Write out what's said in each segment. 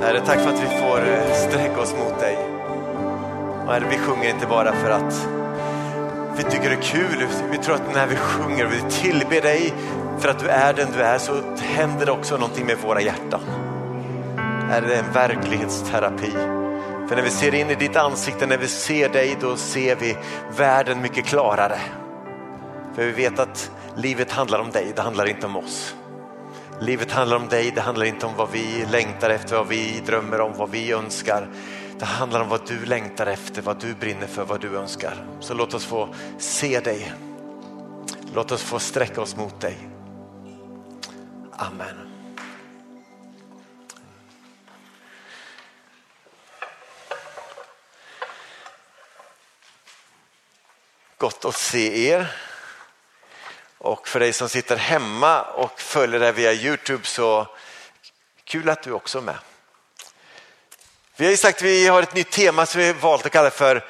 Herre, tack för att vi får eh, sträcka oss mot dig. Och herre, vi sjunger inte bara för att vi tycker det är kul. Vi tror att när vi sjunger och vi tillber dig för att du är den du är så händer det också någonting med våra hjärtan. Är det en verklighetsterapi? För när vi ser in i ditt ansikte, när vi ser dig, då ser vi världen mycket klarare. För vi vet att livet handlar om dig, det handlar inte om oss. Livet handlar om dig, det handlar inte om vad vi längtar efter, vad vi drömmer om, vad vi önskar. Det handlar om vad du längtar efter, vad du brinner för, vad du önskar. Så låt oss få se dig. Låt oss få sträcka oss mot dig. Amen. Gott att se er. Och för dig som sitter hemma och följer det via Youtube så kul att du också är med. Vi har ju sagt att vi har ett nytt tema som vi valt att kalla för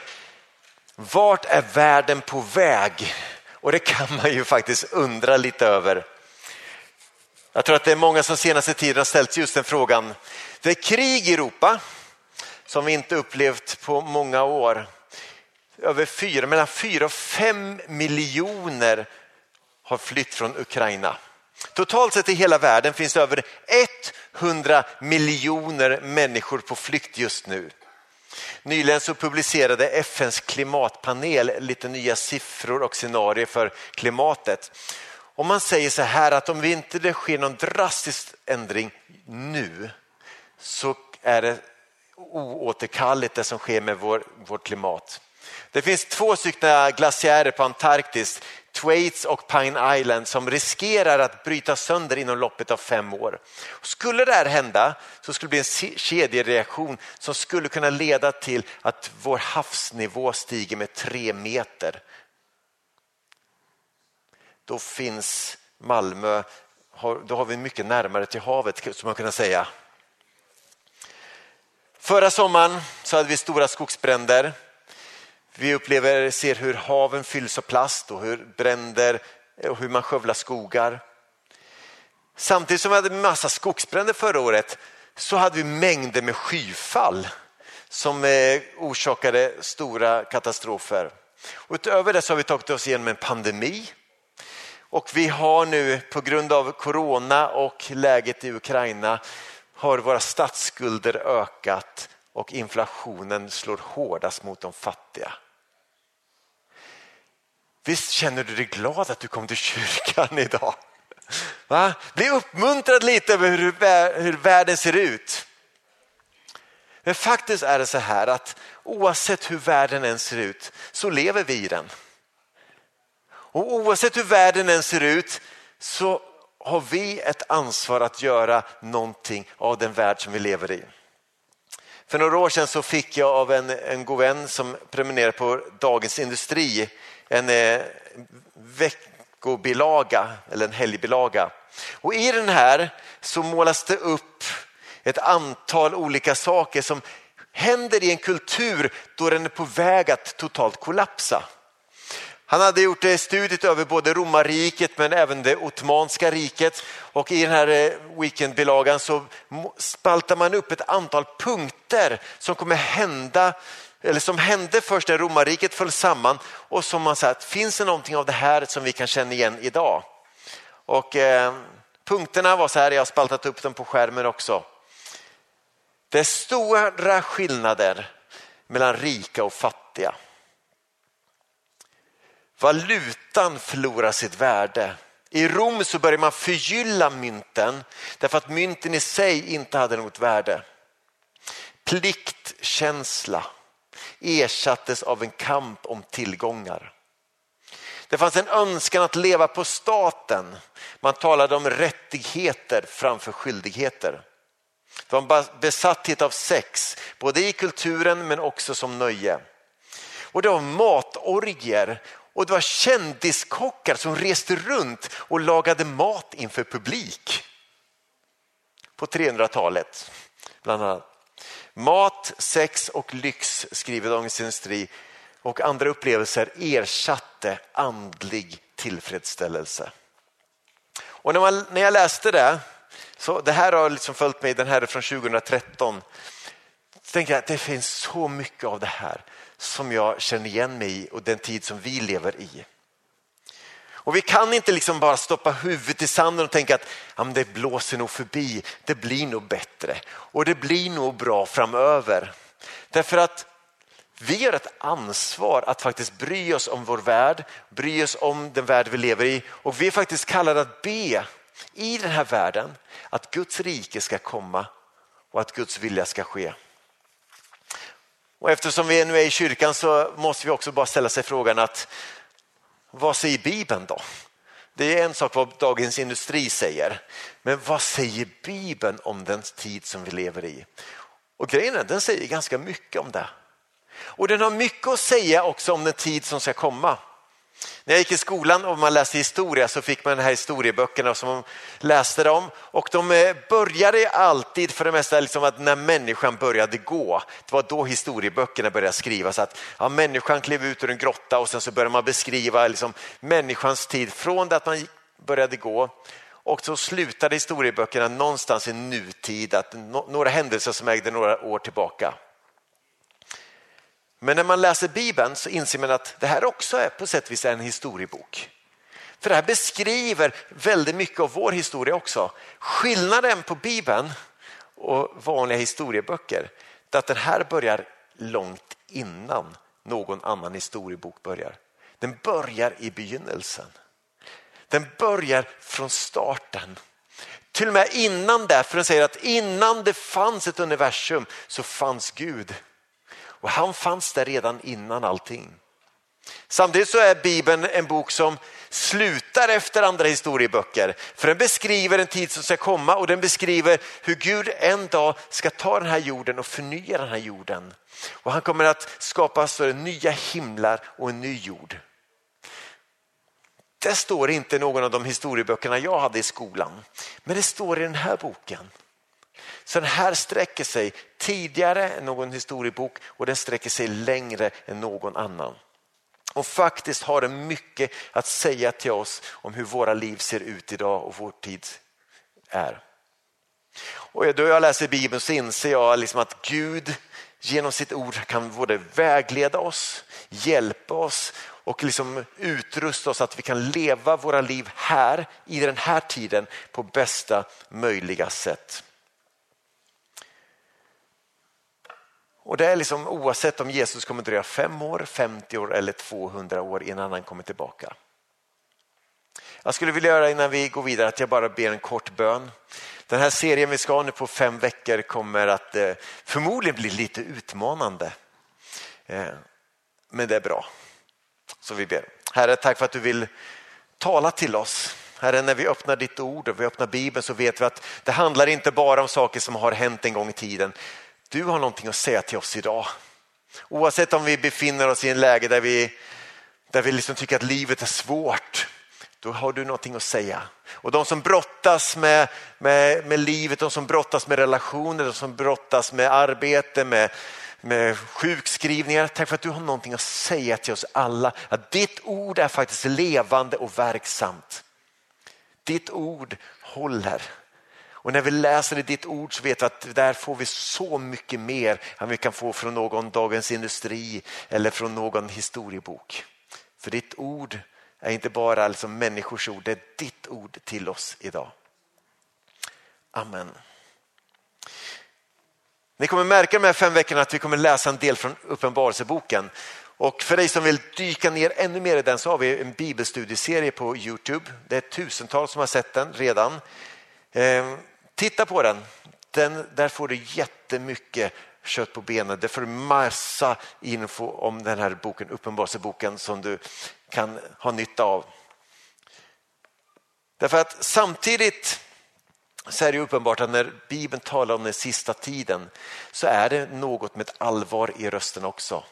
Vart är världen på väg? Och det kan man ju faktiskt undra lite över. Jag tror att det är många som senaste tiden har ställt just den frågan. Det är krig i Europa som vi inte upplevt på många år. Över fyra, mellan fyra och fem miljoner har flytt från Ukraina. Totalt sett i hela världen finns det över 100 miljoner människor på flykt just nu. Nyligen så publicerade FNs klimatpanel lite nya siffror och scenarier för klimatet. Och man säger så här att om vi inte det sker någon drastisk ändring nu så är det oåterkalleligt det som sker med vår, vårt klimat. Det finns två stycken glaciärer på Antarktis Thwaites och Pine Island som riskerar att bryta sönder inom loppet av fem år. Skulle det här hända så skulle det bli en kedjereaktion som skulle kunna leda till att vår havsnivå stiger med tre meter. Då finns Malmö, då har vi mycket närmare till havet skulle man kunna säga. Förra sommaren så hade vi stora skogsbränder. Vi upplever, ser hur haven fylls av plast och hur bränder och hur man skövlar skogar. Samtidigt som vi hade massa skogsbränder förra året så hade vi mängder med skyfall som eh, orsakade stora katastrofer. Och utöver det så har vi tagit oss igenom en pandemi och vi har nu på grund av corona och läget i Ukraina har våra statsskulder ökat och inflationen slår hårdast mot de fattiga. Visst känner du dig glad att du kom till kyrkan idag? Va? Bli uppmuntrad lite över hur, hur världen ser ut. Men faktiskt är det så här att oavsett hur världen än ser ut så lever vi i den. Och oavsett hur världen än ser ut så har vi ett ansvar att göra någonting av den värld som vi lever i. För några år sedan så fick jag av en, en god vän som prenumererar på Dagens Industri en eh, veckobilaga eller en helgbilaga. Och I den här så målas det upp ett antal olika saker som händer i en kultur då den är på väg att totalt kollapsa. Han hade gjort eh, studiet över både romarriket men även det ottomanska riket och i den här eh, weekendbilagan så spaltar man upp ett antal punkter som kommer hända eller som hände först när romarriket föll samman och som man sagt, finns det någonting av det här som vi kan känna igen idag? Och eh, punkterna var så här, jag har spaltat upp dem på skärmen också. Det är stora skillnader mellan rika och fattiga. Valutan förlorar sitt värde. I Rom så börjar man förgylla mynten därför att mynten i sig inte hade något värde. Pliktkänsla ersattes av en kamp om tillgångar. Det fanns en önskan att leva på staten. Man talade om rättigheter framför skyldigheter. Det var en besatthet av sex, både i kulturen men också som nöje. Och det var matorgier och det var kändiskockar som reste runt och lagade mat inför publik. På 300-talet bland annat. Mat, sex och lyx, skriver Dagens Industri, och andra upplevelser ersatte andlig tillfredsställelse. Och när, man, när jag läste det Så det här har liksom följt mig, den här är från 2013. Så tänkte jag att det finns så mycket av det här som jag känner igen mig i och den tid som vi lever i. Och vi kan inte liksom bara stoppa huvudet i sanden och tänka att ja, det blåser nog förbi, det blir nog bättre och det blir nog bra framöver. Därför att vi har ett ansvar att faktiskt bry oss om vår värld, bry oss om den värld vi lever i och vi är faktiskt kallade att be i den här världen att Guds rike ska komma och att Guds vilja ska ske. Och eftersom vi nu är i kyrkan så måste vi också bara ställa sig frågan att vad säger Bibeln då? Det är en sak vad Dagens Industri säger, men vad säger Bibeln om den tid som vi lever i? Och grejen är, den säger ganska mycket om det. Och den har mycket att säga också om den tid som ska komma. När jag gick i skolan och man läste historia så fick man de här historieböckerna som man läste dem och de eh, började alltid för det mesta liksom att när människan började gå. Det var då historieböckerna började skrivas att ja, människan klev ut ur en grotta och sen så började man beskriva liksom människans tid från det att man började gå och så slutade historieböckerna någonstans i nutid, att några händelser som ägde några år tillbaka. Men när man läser Bibeln så inser man att det här också är på sätt och vis en historiebok. För det här beskriver väldigt mycket av vår historia också. Skillnaden på Bibeln och vanliga historieböcker är att den här börjar långt innan någon annan historiebok börjar. Den börjar i begynnelsen. Den börjar från starten. Till och med innan det, för den säger att innan det fanns ett universum så fanns Gud. Och han fanns där redan innan allting. Samtidigt så är Bibeln en bok som slutar efter andra historieböcker. För den beskriver en tid som ska komma och den beskriver hur Gud en dag ska ta den här jorden och förnya den här jorden. Och han kommer att skapa så nya himlar och en ny jord. Det står inte i någon av de historieböckerna jag hade i skolan. Men det står i den här boken. Så den här sträcker sig tidigare än någon historiebok och den sträcker sig längre än någon annan. Och faktiskt har den mycket att säga till oss om hur våra liv ser ut idag och vår tid är. Och då jag läser Bibeln så inser jag liksom att Gud genom sitt ord kan både vägleda oss, hjälpa oss och liksom utrusta oss så att vi kan leva våra liv här i den här tiden på bästa möjliga sätt. Och det är liksom oavsett om Jesus kommer dröja fem år, 50 år eller 200 år innan han kommer tillbaka. Jag skulle vilja göra innan vi går vidare att jag bara ber en kort bön. Den här serien vi ska ha nu på fem veckor kommer att eh, förmodligen bli lite utmanande. Eh, men det är bra. Så vi ber. Herre, tack för att du vill tala till oss. Herre, när vi öppnar ditt ord och vi öppnar Bibeln så vet vi att det handlar inte bara om saker som har hänt en gång i tiden du har någonting att säga till oss idag. Oavsett om vi befinner oss i en läge där vi, där vi liksom tycker att livet är svårt, då har du någonting att säga. Och de som brottas med, med, med livet, de som brottas med relationer, de som brottas med arbete, med, med sjukskrivningar. Tack för att du har någonting att säga till oss alla. Att ditt ord är faktiskt levande och verksamt. Ditt ord håller. Och när vi läser i ditt ord så vet vi att där får vi så mycket mer än vi kan få från någon Dagens Industri eller från någon historiebok. För ditt ord är inte bara liksom människors ord, det är ditt ord till oss idag. Amen. Ni kommer märka de här fem veckorna att vi kommer läsa en del från Uppenbarelseboken. Och för dig som vill dyka ner ännu mer i den så har vi en bibelstudieserie på Youtube. Det är tusentals som har sett den redan. Ehm, titta på den. den. Där får du jättemycket kött på benen. Där får du massa info om den här boken, Uppenbarelseboken som du kan ha nytta av. Därför att samtidigt så är det uppenbart att när Bibeln talar om den sista tiden så är det något med allvar i rösten också.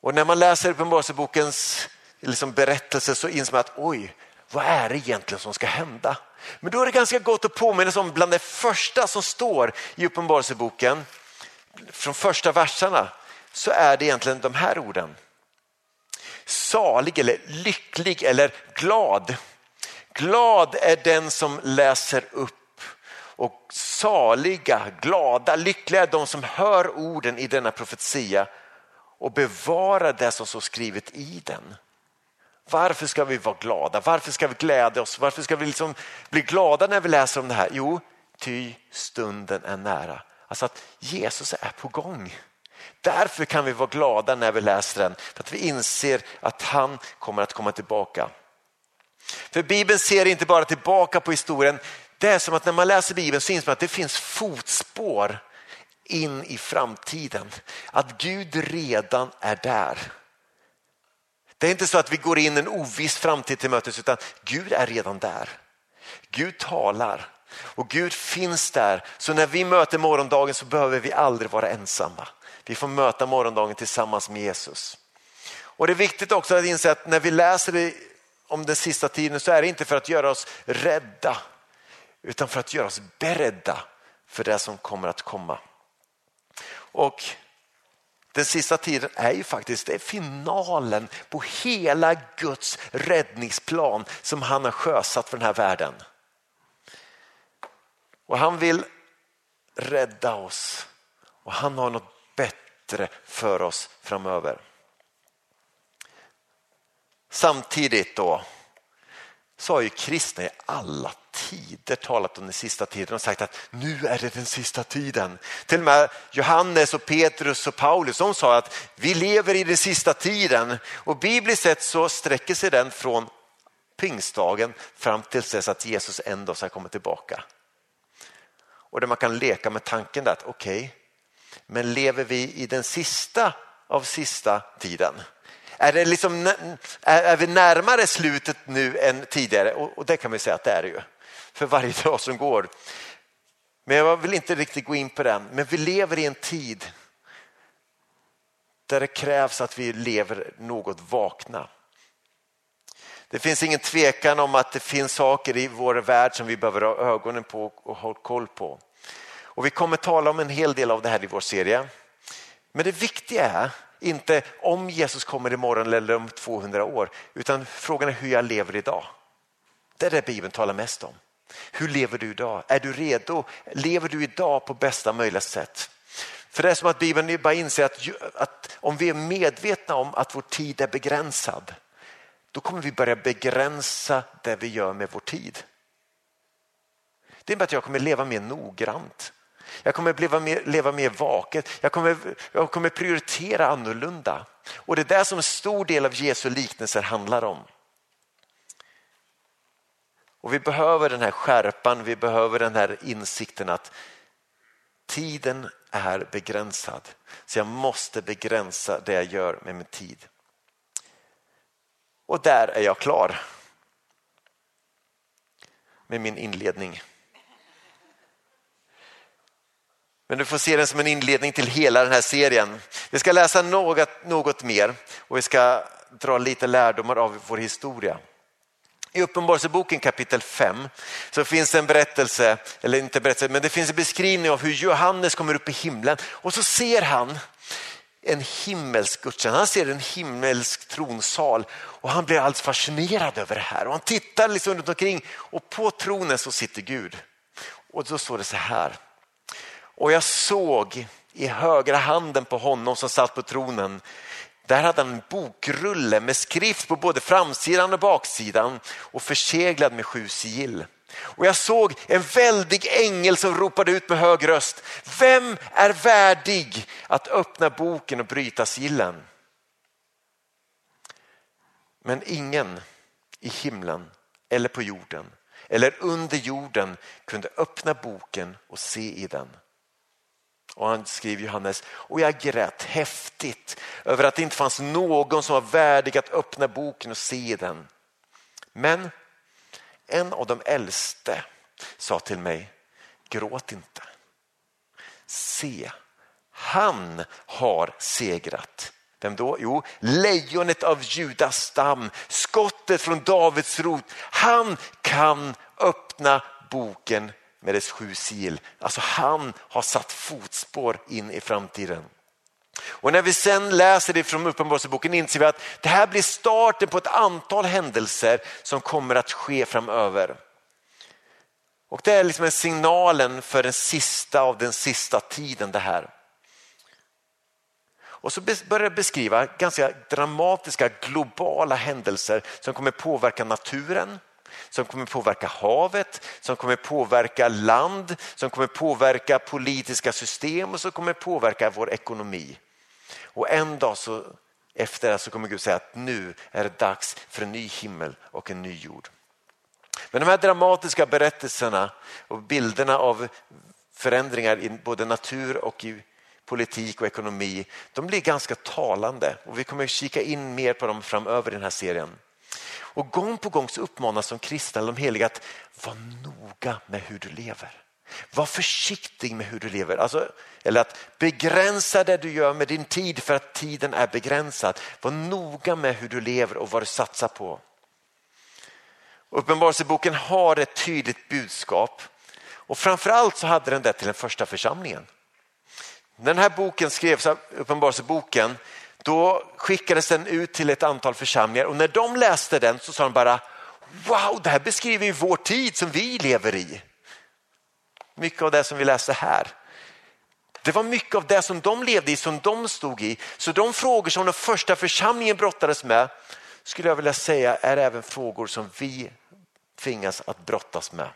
Och när man läser Uppenbarelsebokens liksom berättelse så inser man att oj, vad är det egentligen som ska hända? Men då är det ganska gott att påminna sig om bland det första som står i Uppenbarelseboken, från första verserna, så är det egentligen de här orden. Salig eller lycklig eller glad. Glad är den som läser upp och saliga, glada, lyckliga är de som hör orden i denna profetia och bevarar det som står skrivet i den. Varför ska vi vara glada? Varför ska vi glädja oss? Varför ska vi liksom bli glada när vi läser om det här? Jo, ty stunden är nära. Alltså att Jesus är på gång. Därför kan vi vara glada när vi läser den, för att vi inser att han kommer att komma tillbaka. För Bibeln ser inte bara tillbaka på historien, det är som att när man läser Bibeln så inser man att det finns fotspår in i framtiden. Att Gud redan är där. Det är inte så att vi går in en oviss framtid till mötes utan Gud är redan där. Gud talar och Gud finns där. Så när vi möter morgondagen så behöver vi aldrig vara ensamma. Vi får möta morgondagen tillsammans med Jesus. Och Det är viktigt också att inse att när vi läser om den sista tiden så är det inte för att göra oss rädda utan för att göra oss beredda för det som kommer att komma. Och den sista tiden är ju faktiskt det är finalen på hela Guds räddningsplan som han har sjösatt för den här världen. Och han vill rädda oss och han har något bättre för oss framöver. Samtidigt då så har ju kristna i alla tider talat om den sista tiden och sagt att nu är det den sista tiden. Till och med Johannes och Petrus och Paulus de sa att vi lever i den sista tiden och bibliskt sett så sträcker sig den från pingstdagen fram till dess att Jesus en dag ska komma tillbaka. Och där man kan leka med tanken att okej, okay, men lever vi i den sista av sista tiden? Är, det liksom, är vi närmare slutet nu än tidigare? Och, och det kan vi säga att det är det ju. För varje dag som går. Men jag vill inte riktigt gå in på den. Men vi lever i en tid där det krävs att vi lever något vakna. Det finns ingen tvekan om att det finns saker i vår värld som vi behöver ha ögonen på och ha koll på. Och vi kommer tala om en hel del av det här i vår serie. Men det viktiga är inte om Jesus kommer imorgon eller om 200 år, utan frågan är hur jag lever idag. Det är det Bibeln talar mest om. Hur lever du idag? Är du redo? Lever du idag på bästa möjliga sätt? För det är som att Bibeln bara inser att, att om vi är medvetna om att vår tid är begränsad, då kommer vi börja begränsa det vi gör med vår tid. Det innebär att jag kommer leva mer noggrant. Jag kommer leva mer, leva mer vaket. Jag kommer, jag kommer prioritera annorlunda. Och det är det som en stor del av Jesu liknelser handlar om. Och vi behöver den här skärpan, vi behöver den här insikten att tiden är begränsad. Så jag måste begränsa det jag gör med min tid. Och där är jag klar med min inledning. Men du får se den som en inledning till hela den här serien. Vi ska läsa något, något mer och vi ska dra lite lärdomar av vår historia. I Uppenbarelseboken kapitel 5 så finns det en berättelse, eller inte berättelse, men det finns en beskrivning av hur Johannes kommer upp i himlen och så ser han en himmelsk gudstjänst. Han ser en himmelsk tronsal och han blir alldeles fascinerad över det här. Och han tittar liksom runt omkring och på tronen så sitter Gud. Och då står det så här. Och jag såg i högra handen på honom som satt på tronen där hade han en bokrulle med skrift på både framsidan och baksidan och förseglad med sju sigill. Och jag såg en väldig ängel som ropade ut med hög röst. Vem är värdig att öppna boken och bryta sigillen? Men ingen i himlen eller på jorden eller under jorden kunde öppna boken och se i den. Och han skriver Johannes, och jag grät häftigt över att det inte fanns någon som var värdig att öppna boken och se den. Men en av de äldste sa till mig, gråt inte. Se, han har segrat. Vem då? Jo, lejonet av Judas stam, skottet från Davids rot. Han kan öppna boken med dess sju sil. Alltså han har satt fotspår in i framtiden. Och när vi sen läser det från Uppenbarelseboken inser vi att det här blir starten på ett antal händelser som kommer att ske framöver. Och det är liksom en signalen för den sista av den sista tiden det här. Och så börjar det beskriva ganska dramatiska globala händelser som kommer påverka naturen, som kommer påverka havet, som kommer påverka land, som kommer påverka politiska system och som kommer påverka vår ekonomi. Och en dag så, efter det så kommer Gud säga att nu är det dags för en ny himmel och en ny jord. Men de här dramatiska berättelserna och bilderna av förändringar i både natur och i politik och ekonomi, de blir ganska talande och vi kommer att kika in mer på dem framöver i den här serien. Och gång på gång så uppmanas som kristna, de heliga, att vara noga med hur du lever. Var försiktig med hur du lever. Alltså, eller att begränsa det du gör med din tid för att tiden är begränsad. Var noga med hur du lever och vad du satsar på. Uppenbarelseboken har ett tydligt budskap och framförallt så hade den det till den första församlingen. Den här boken skrevs, Uppenbarelseboken, då skickades den ut till ett antal församlingar och när de läste den så sa de bara wow, det här beskriver ju vår tid som vi lever i. Mycket av det som vi läste här. Det var mycket av det som de levde i, som de stod i. Så de frågor som den första församlingen brottades med skulle jag vilja säga är även frågor som vi tvingas att brottas med.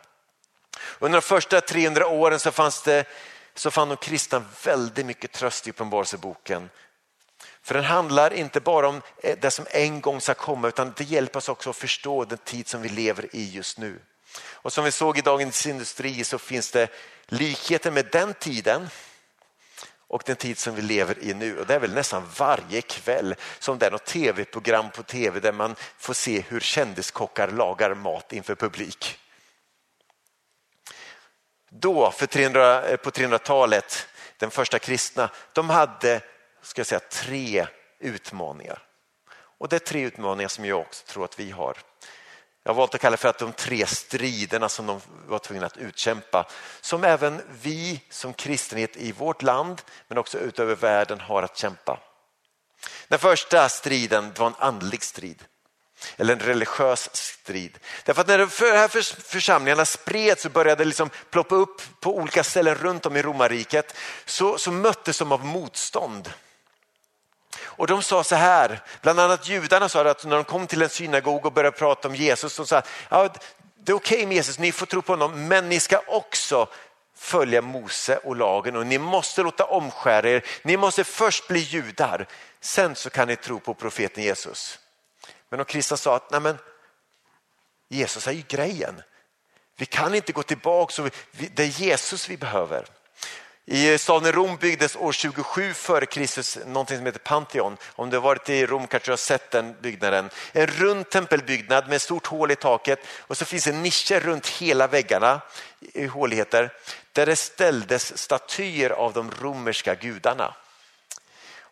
Under de första 300 åren så, fanns det, så fann de kristna väldigt mycket tröst i Uppenbarelseboken. För den handlar inte bara om eh, det som en gång ska komma utan det hjälper oss också att förstå den tid som vi lever i just nu. Och som vi såg i Dagens Industri så finns det likheter med den tiden och den tid som vi lever i nu. Och det är väl nästan varje kväll som det är något tv-program på tv där man får se hur kändiskockar lagar mat inför publik. Då, för 300, eh, på 300-talet, den första kristna, de hade ska jag säga, tre utmaningar. Och det är tre utmaningar som jag också tror att vi har. Jag har valt att kalla det för att de tre striderna som de var tvungna att utkämpa, som även vi som kristenhet i vårt land, men också utöver världen har att kämpa. Den första striden var en andlig strid, eller en religiös strid. Därför att när de här församlingarna spreds så började liksom ploppa upp på olika ställen runt om i romarriket, så, så möttes de av motstånd. Och de sa så här, bland annat judarna sa att när de kom till en synagog och började prata om Jesus, de sa ja, det är okej okay med Jesus, ni får tro på honom, men ni ska också följa Mose och lagen och ni måste låta omskära er. Ni måste först bli judar, sen så kan ni tro på profeten Jesus. Men de kristna sa att Nej, men, Jesus är ju grejen. Vi kan inte gå tillbaka, det är Jesus vi behöver. I staden Rom byggdes år 27 före Kristus någonting som heter Pantheon. Om du har varit i Rom kanske du har sett den byggnaden. En rund tempelbyggnad med stort hål i taket och så finns det nischer runt hela väggarna i håligheter där det ställdes statyer av de romerska gudarna.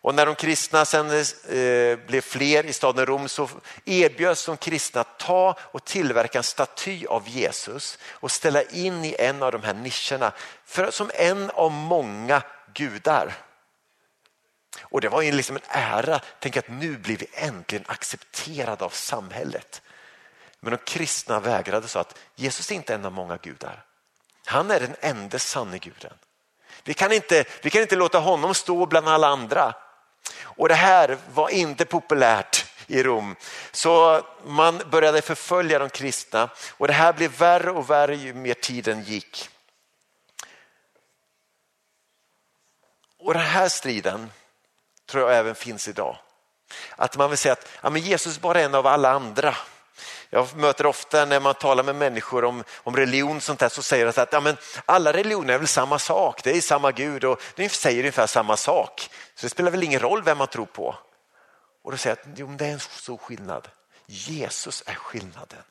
Och när de kristna sen eh, blev fler i staden Rom så erbjöds de kristna att ta och tillverka en staty av Jesus och ställa in i en av de här nischerna för, som en av många gudar. Och det var ju liksom en ära, tänk att nu blir vi äntligen accepterade av samhället. Men de kristna vägrade så att Jesus är inte en av många gudar. Han är den enda sanne guden. Vi kan, inte, vi kan inte låta honom stå bland alla andra. Och det här var inte populärt i Rom. Så man började förfölja de kristna och det här blev värre och värre ju mer tiden gick. Och den här striden tror jag även finns idag. Att man vill säga att ja, men Jesus bara är en av alla andra. Jag möter ofta när man talar med människor om, om religion sånt där, så säger de att ja, men alla religioner är väl samma sak, det är samma Gud och de säger ungefär samma sak. Så det spelar väl ingen roll vem man tror på. Och då säger jag att jo, det är en stor skillnad. Jesus är skillnaden.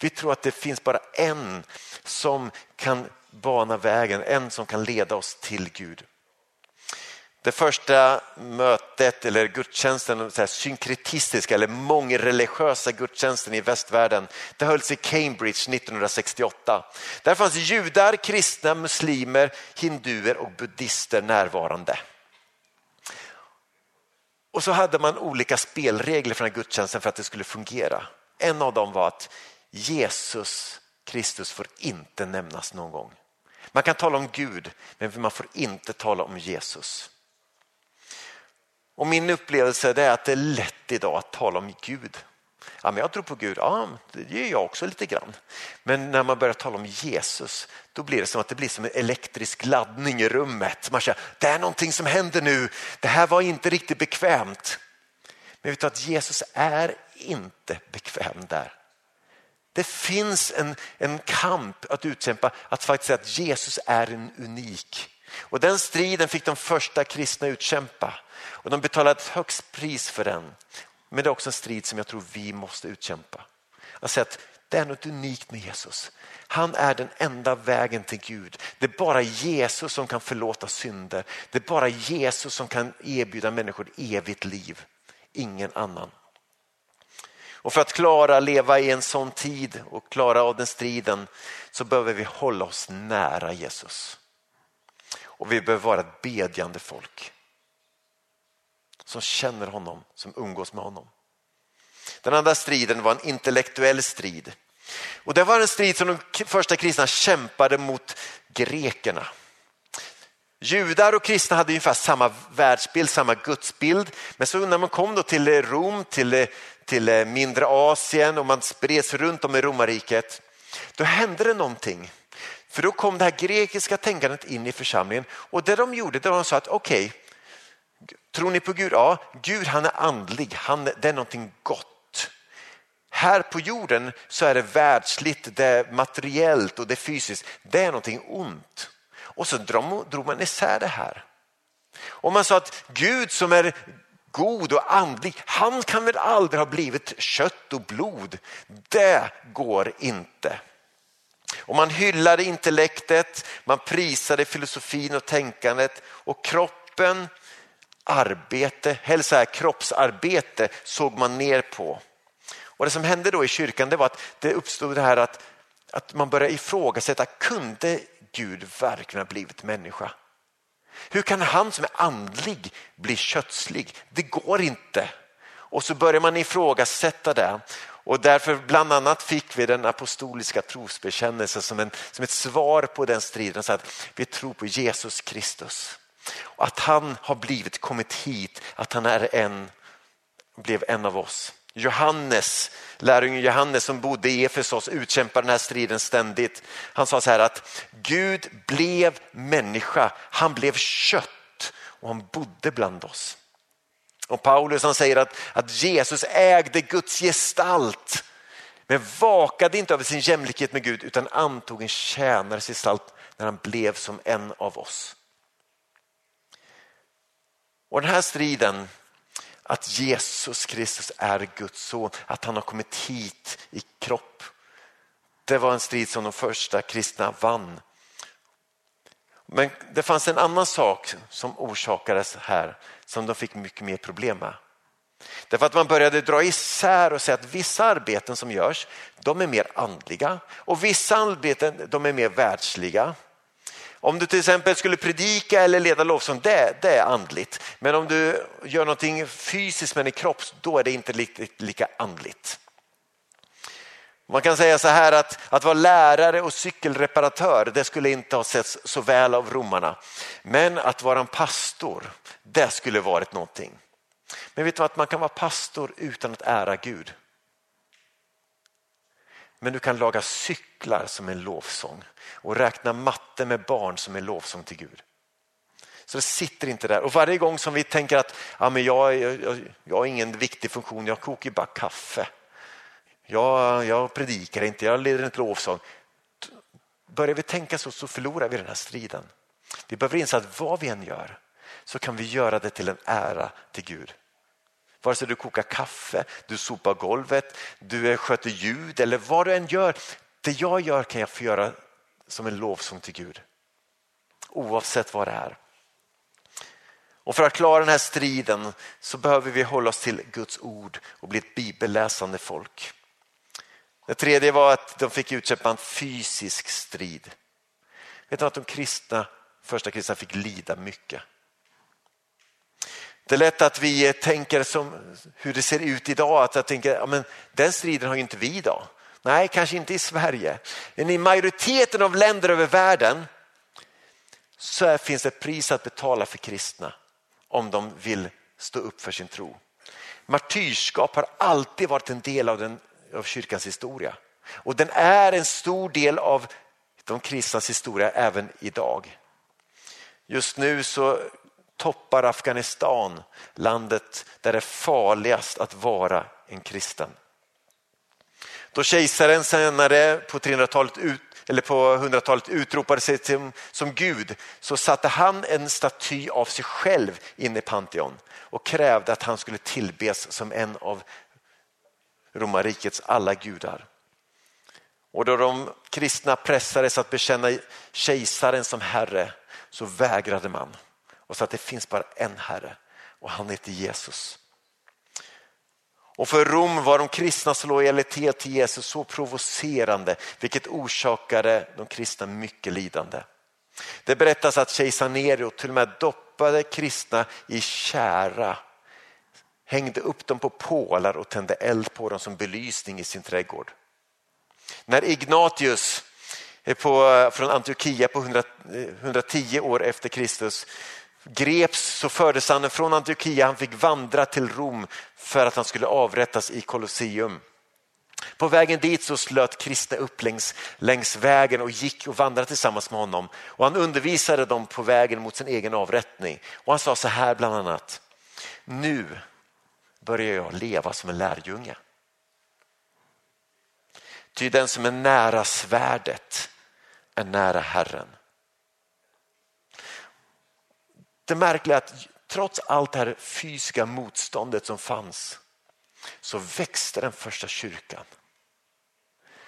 Vi tror att det finns bara en som kan bana vägen, en som kan leda oss till Gud. Det första mötet eller gudstjänsten, så här, synkretistiska eller mångreligiösa gudstjänsten i västvärlden, det hölls i Cambridge 1968. Där fanns judar, kristna, muslimer, hinduer och buddister närvarande. Och så hade man olika spelregler för den här gudstjänsten för att det skulle fungera. En av dem var att Jesus Kristus får inte nämnas någon gång. Man kan tala om Gud men man får inte tala om Jesus. Och Min upplevelse är att det är lätt idag att tala om Gud. Ja, men jag tror på Gud, ja det gör jag också lite grann. Men när man börjar tala om Jesus då blir det som att det blir som en elektrisk laddning i rummet. Man känner, det är någonting som händer nu, det här var inte riktigt bekvämt. Men vet du att Jesus är inte bekväm där. Det finns en, en kamp att utkämpa, att faktiskt säga att Jesus är en unik. Och den striden fick de första kristna utkämpa och de betalar ett högst pris för den. Men det är också en strid som jag tror vi måste utkämpa. Att säga att det är något unikt med Jesus. Han är den enda vägen till Gud. Det är bara Jesus som kan förlåta synder. Det är bara Jesus som kan erbjuda människor evigt liv. Ingen annan. Och för att klara leva i en sån tid och klara av den striden så behöver vi hålla oss nära Jesus. Och vi behöver vara ett bedjande folk som känner honom, som umgås med honom. Den andra striden var en intellektuell strid. Och det var en strid som de första kristna kämpade mot grekerna. Judar och kristna hade ungefär samma världsbild, samma gudsbild. Men så när man kom då till Rom, till, till mindre Asien och man spreds runt om i romarriket, då hände det någonting. För då kom det här grekiska tänkandet in i församlingen och det de gjorde det var att de sa att okej, okay, Tror ni på Gud? Ja, Gud han är andlig, han, det är någonting gott. Här på jorden så är det världsligt, det är materiellt och det är fysiskt. Det är någonting ont. Och så drog man isär det här. Och man sa att Gud som är god och andlig, han kan väl aldrig ha blivit kött och blod. Det går inte. Och man hyllade intellektet, man prisade filosofin och tänkandet och kroppen arbete, helst här kroppsarbete såg man ner på. Och Det som hände då i kyrkan det var att det uppstod det här att, att man började ifrågasätta, kunde Gud verkligen ha blivit människa? Hur kan han som är andlig bli kötslig? Det går inte. Och så börjar man ifrågasätta det. Och därför bland annat fick vi den apostoliska trosbekännelsen som, en, som ett svar på den striden. Så att vi tror på Jesus Kristus. Att han har blivit kommit hit, att han är en, blev en av oss. Johannes, lärjungen Johannes som bodde i Efesos utkämpade den här striden ständigt. Han sa så här att Gud blev människa, han blev kött och han bodde bland oss. Och Paulus han säger att, att Jesus ägde Guds gestalt men vakade inte över sin jämlikhet med Gud utan antog en tjänares gestalt när han blev som en av oss. Och den här striden att Jesus Kristus är Guds son, att han har kommit hit i kropp. Det var en strid som de första kristna vann. Men det fanns en annan sak som orsakades här som de fick mycket mer problem med. Därför att man började dra isär och säga att vissa arbeten som görs, de är mer andliga och vissa arbeten de är mer världsliga. Om du till exempel skulle predika eller leda lovsång, det, det är andligt. Men om du gör någonting fysiskt med din kropp, då är det inte riktigt lika andligt. Man kan säga så här att, att vara lärare och cykelreparatör, det skulle inte ha setts så väl av romarna. Men att vara en pastor, det skulle varit någonting. Men vet du att man kan vara pastor utan att ära Gud? Men du kan laga cykel cyklar som en lovsång och räkna matte med barn som en lovsång till Gud. Så det sitter inte där. Och varje gång som vi tänker att ja, men jag, jag, jag har ingen viktig funktion, jag kokar bara kaffe. Jag, jag predikar inte, jag leder inte lovsång. Börjar vi tänka så så förlorar vi den här striden. Vi behöver inse att vad vi än gör så kan vi göra det till en ära till Gud. Vare sig du kokar kaffe, du sopar golvet, du sköter ljud eller vad du än gör. Det jag gör kan jag få göra som en lovsång till Gud. Oavsett vad det är. Och för att klara den här striden så behöver vi hålla oss till Guds ord och bli ett bibelläsande folk. Det tredje var att de fick utkämpa en fysisk strid. Vet du att de kristna, första kristna fick lida mycket? Det är lätt att vi tänker som hur det ser ut idag, att jag tänker ja, men den striden har ju inte vi idag. Nej, kanske inte i Sverige, men i majoriteten av länder över världen så finns det ett pris att betala för kristna om de vill stå upp för sin tro. Martyrskap har alltid varit en del av, den, av kyrkans historia och den är en stor del av de kristnas historia även idag. Just nu så toppar Afghanistan landet där det är farligast att vara en kristen. Då kejsaren senare på 300-talet ut, eller på 100-talet utropade sig till, som Gud så satte han en staty av sig själv inne i Pantheon och krävde att han skulle tillbes som en av romarrikets alla gudar. Och då de kristna pressades att bekänna kejsaren som herre så vägrade man och sa att det finns bara en herre och han heter Jesus. Och för Rom var de kristnas lojalitet till Jesus så provocerande vilket orsakade de kristna mycket lidande. Det berättas att kejsar Nero till och med doppade kristna i kära, hängde upp dem på pålar och tände eld på dem som belysning i sin trädgård. När Ignatius på, från Antiochia på 100, 110 eh, år efter Kristus greps så fördes han från Antiochia, han fick vandra till Rom för att han skulle avrättas i Colosseum. På vägen dit så slöt kristna upp längs, längs vägen och gick och vandrade tillsammans med honom. Och han undervisade dem på vägen mot sin egen avrättning. Och han sa så här bland annat. Nu börjar jag leva som en lärjunge. Ty den som är nära svärdet är nära Herren. Det märkliga är att trots allt det här fysiska motståndet som fanns så växte den första kyrkan.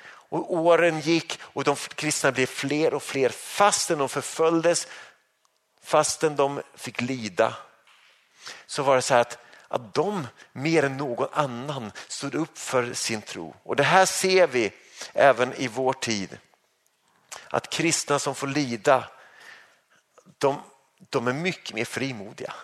Och åren gick och de kristna blev fler och fler fastän de förföljdes, fastän de fick lida. Så var det så här att, att de mer än någon annan stod upp för sin tro. Och det här ser vi även i vår tid. Att kristna som får lida, de, de är mycket mer frimodiga.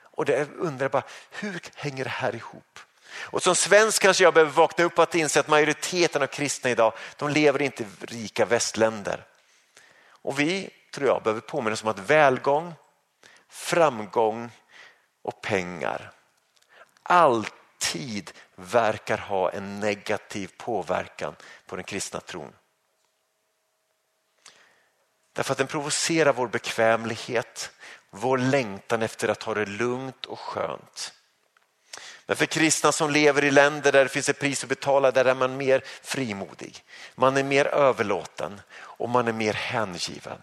Och det undrar bara, hur hänger det här ihop? Och som svensk kanske jag behöver vakna upp att inse att majoriteten av kristna idag, de lever inte i rika västländer. Och vi, tror jag, behöver påminna oss om att välgång, framgång och pengar alltid verkar ha en negativ påverkan på den kristna tron. Därför att den provocerar vår bekvämlighet, vår längtan efter att ha det lugnt och skönt. Men för kristna som lever i länder där det finns ett pris att betala, där är man mer frimodig. Man är mer överlåten och man är mer hängiven.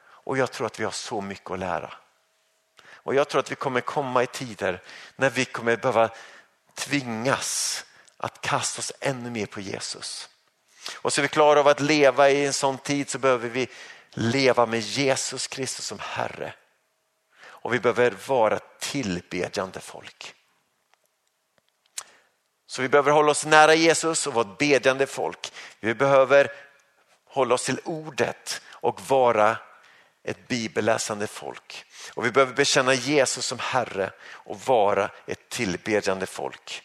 Och jag tror att vi har så mycket att lära. Och jag tror att vi kommer komma i tider när vi kommer behöva tvingas att kasta oss ännu mer på Jesus. Och så är vi klara av att leva i en sån tid så behöver vi leva med Jesus Kristus som Herre. Och vi behöver vara tillbedjande folk. Så vi behöver hålla oss nära Jesus och vara ett bedjande folk. Vi behöver hålla oss till ordet och vara ett bibelläsande folk. Och vi behöver bekänna Jesus som Herre och vara ett tillbedjande folk.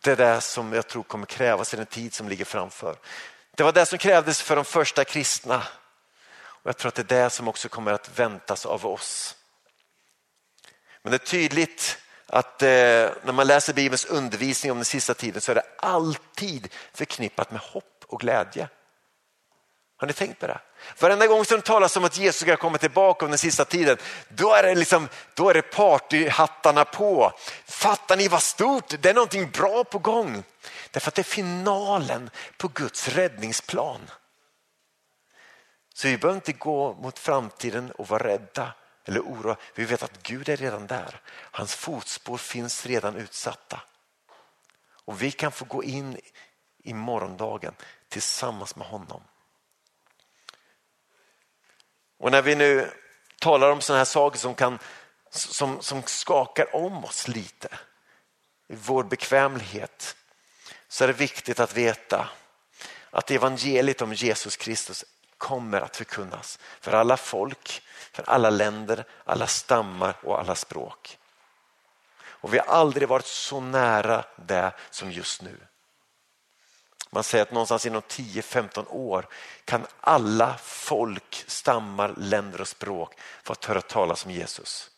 Det är det som jag tror kommer krävas i den tid som ligger framför. Det var det som krävdes för de första kristna och jag tror att det är det som också kommer att väntas av oss. Men det är tydligt att eh, när man läser Bibelns undervisning om den sista tiden så är det alltid förknippat med hopp och glädje. Har ni tänkt på det? Varenda gång som det talas om att Jesus ska komma tillbaka under den sista tiden, då är det, liksom, då är det partyhattarna på. Fattar ni vad stort? Det är någonting bra på gång. Därför att det är finalen på Guds räddningsplan. Så vi behöver inte gå mot framtiden och vara rädda eller oroa. Vi vet att Gud är redan där. Hans fotspår finns redan utsatta. Och vi kan få gå in i morgondagen tillsammans med honom. Och när vi nu talar om sådana här saker som, kan, som, som skakar om oss lite, i vår bekvämlighet, så är det viktigt att veta att evangeliet om Jesus Kristus kommer att förkunnas för alla folk, för alla länder, alla stammar och alla språk. Och vi har aldrig varit så nära det som just nu. Man säger att någonstans inom 10-15 år kan alla folk, stammar, länder och språk få höra talas om Jesus.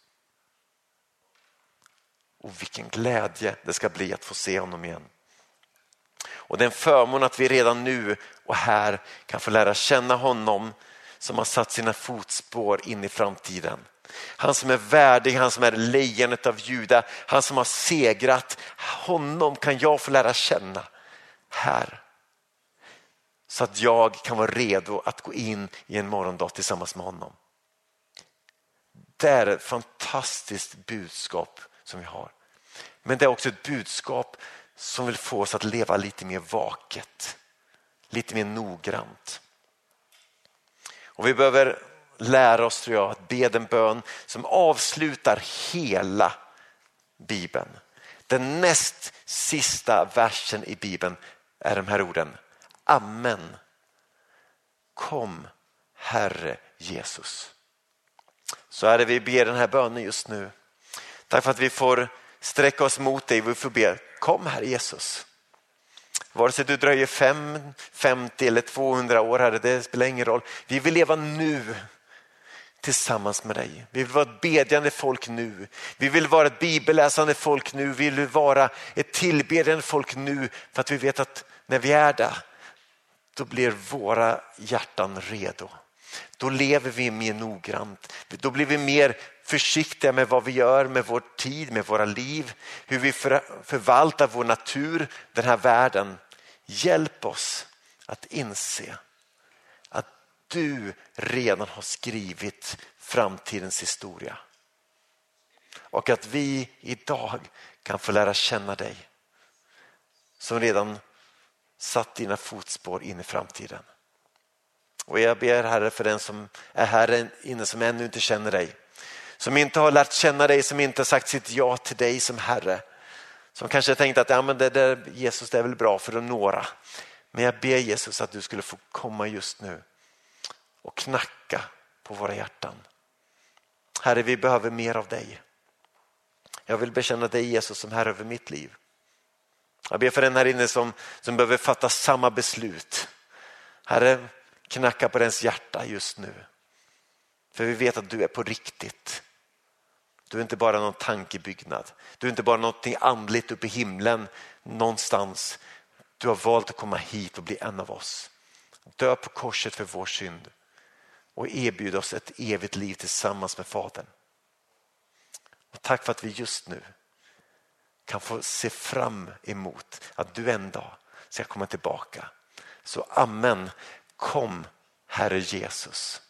Och vilken glädje det ska bli att få se honom igen. Och det är en förmån att vi redan nu och här kan få lära känna honom som har satt sina fotspår in i framtiden. Han som är värdig, han som är lejonet av Juda, han som har segrat. Honom kan jag få lära känna här. Så att jag kan vara redo att gå in i en morgondag tillsammans med honom. Det är ett fantastiskt budskap som vi har. Men det är också ett budskap som vill få oss att leva lite mer vaket, lite mer noggrant. Och vi behöver lära oss tror jag att be den bön som avslutar hela Bibeln. Den näst sista versen i Bibeln är de här orden. Amen. Kom Herre Jesus. Så är det vi ber den här bönen just nu. Tack för att vi får sträcka oss mot dig. Vi får be, kom Herre Jesus. Vare sig du dröjer 5, 50 eller 200 år, Herre, det spelar ingen roll. Vi vill leva nu tillsammans med dig. Vi vill vara ett bedjande folk nu. Vi vill vara ett bibelläsande folk nu. Vi vill vara ett tillbedjande folk nu för att vi vet att när vi är där, då blir våra hjärtan redo. Då lever vi mer noggrant. Då blir vi mer försiktiga med vad vi gör med vår tid, med våra liv, hur vi förvaltar vår natur, den här världen. Hjälp oss att inse du redan har skrivit framtidens historia. Och att vi idag kan få lära känna dig som redan satt dina fotspår in i framtiden. Och jag ber Herre för den som är här inne som ännu inte känner dig. Som inte har lärt känna dig, som inte har sagt sitt ja till dig som Herre. Som kanske tänkt att ja, men det där, Jesus det är väl bra för några. Men jag ber Jesus att du skulle få komma just nu och knacka på våra hjärtan. Herre, vi behöver mer av dig. Jag vill bekänna dig Jesus som Herre över mitt liv. Jag ber för den här inne som, som behöver fatta samma beslut. Herre, knacka på dens hjärta just nu. För vi vet att du är på riktigt. Du är inte bara någon tankebyggnad. Du är inte bara någonting andligt uppe i himlen någonstans. Du har valt att komma hit och bli en av oss. Dö på korset för vår synd och erbjuda oss ett evigt liv tillsammans med Fadern. Och tack för att vi just nu kan få se fram emot att du en dag ska komma tillbaka. Så amen, kom Herre Jesus.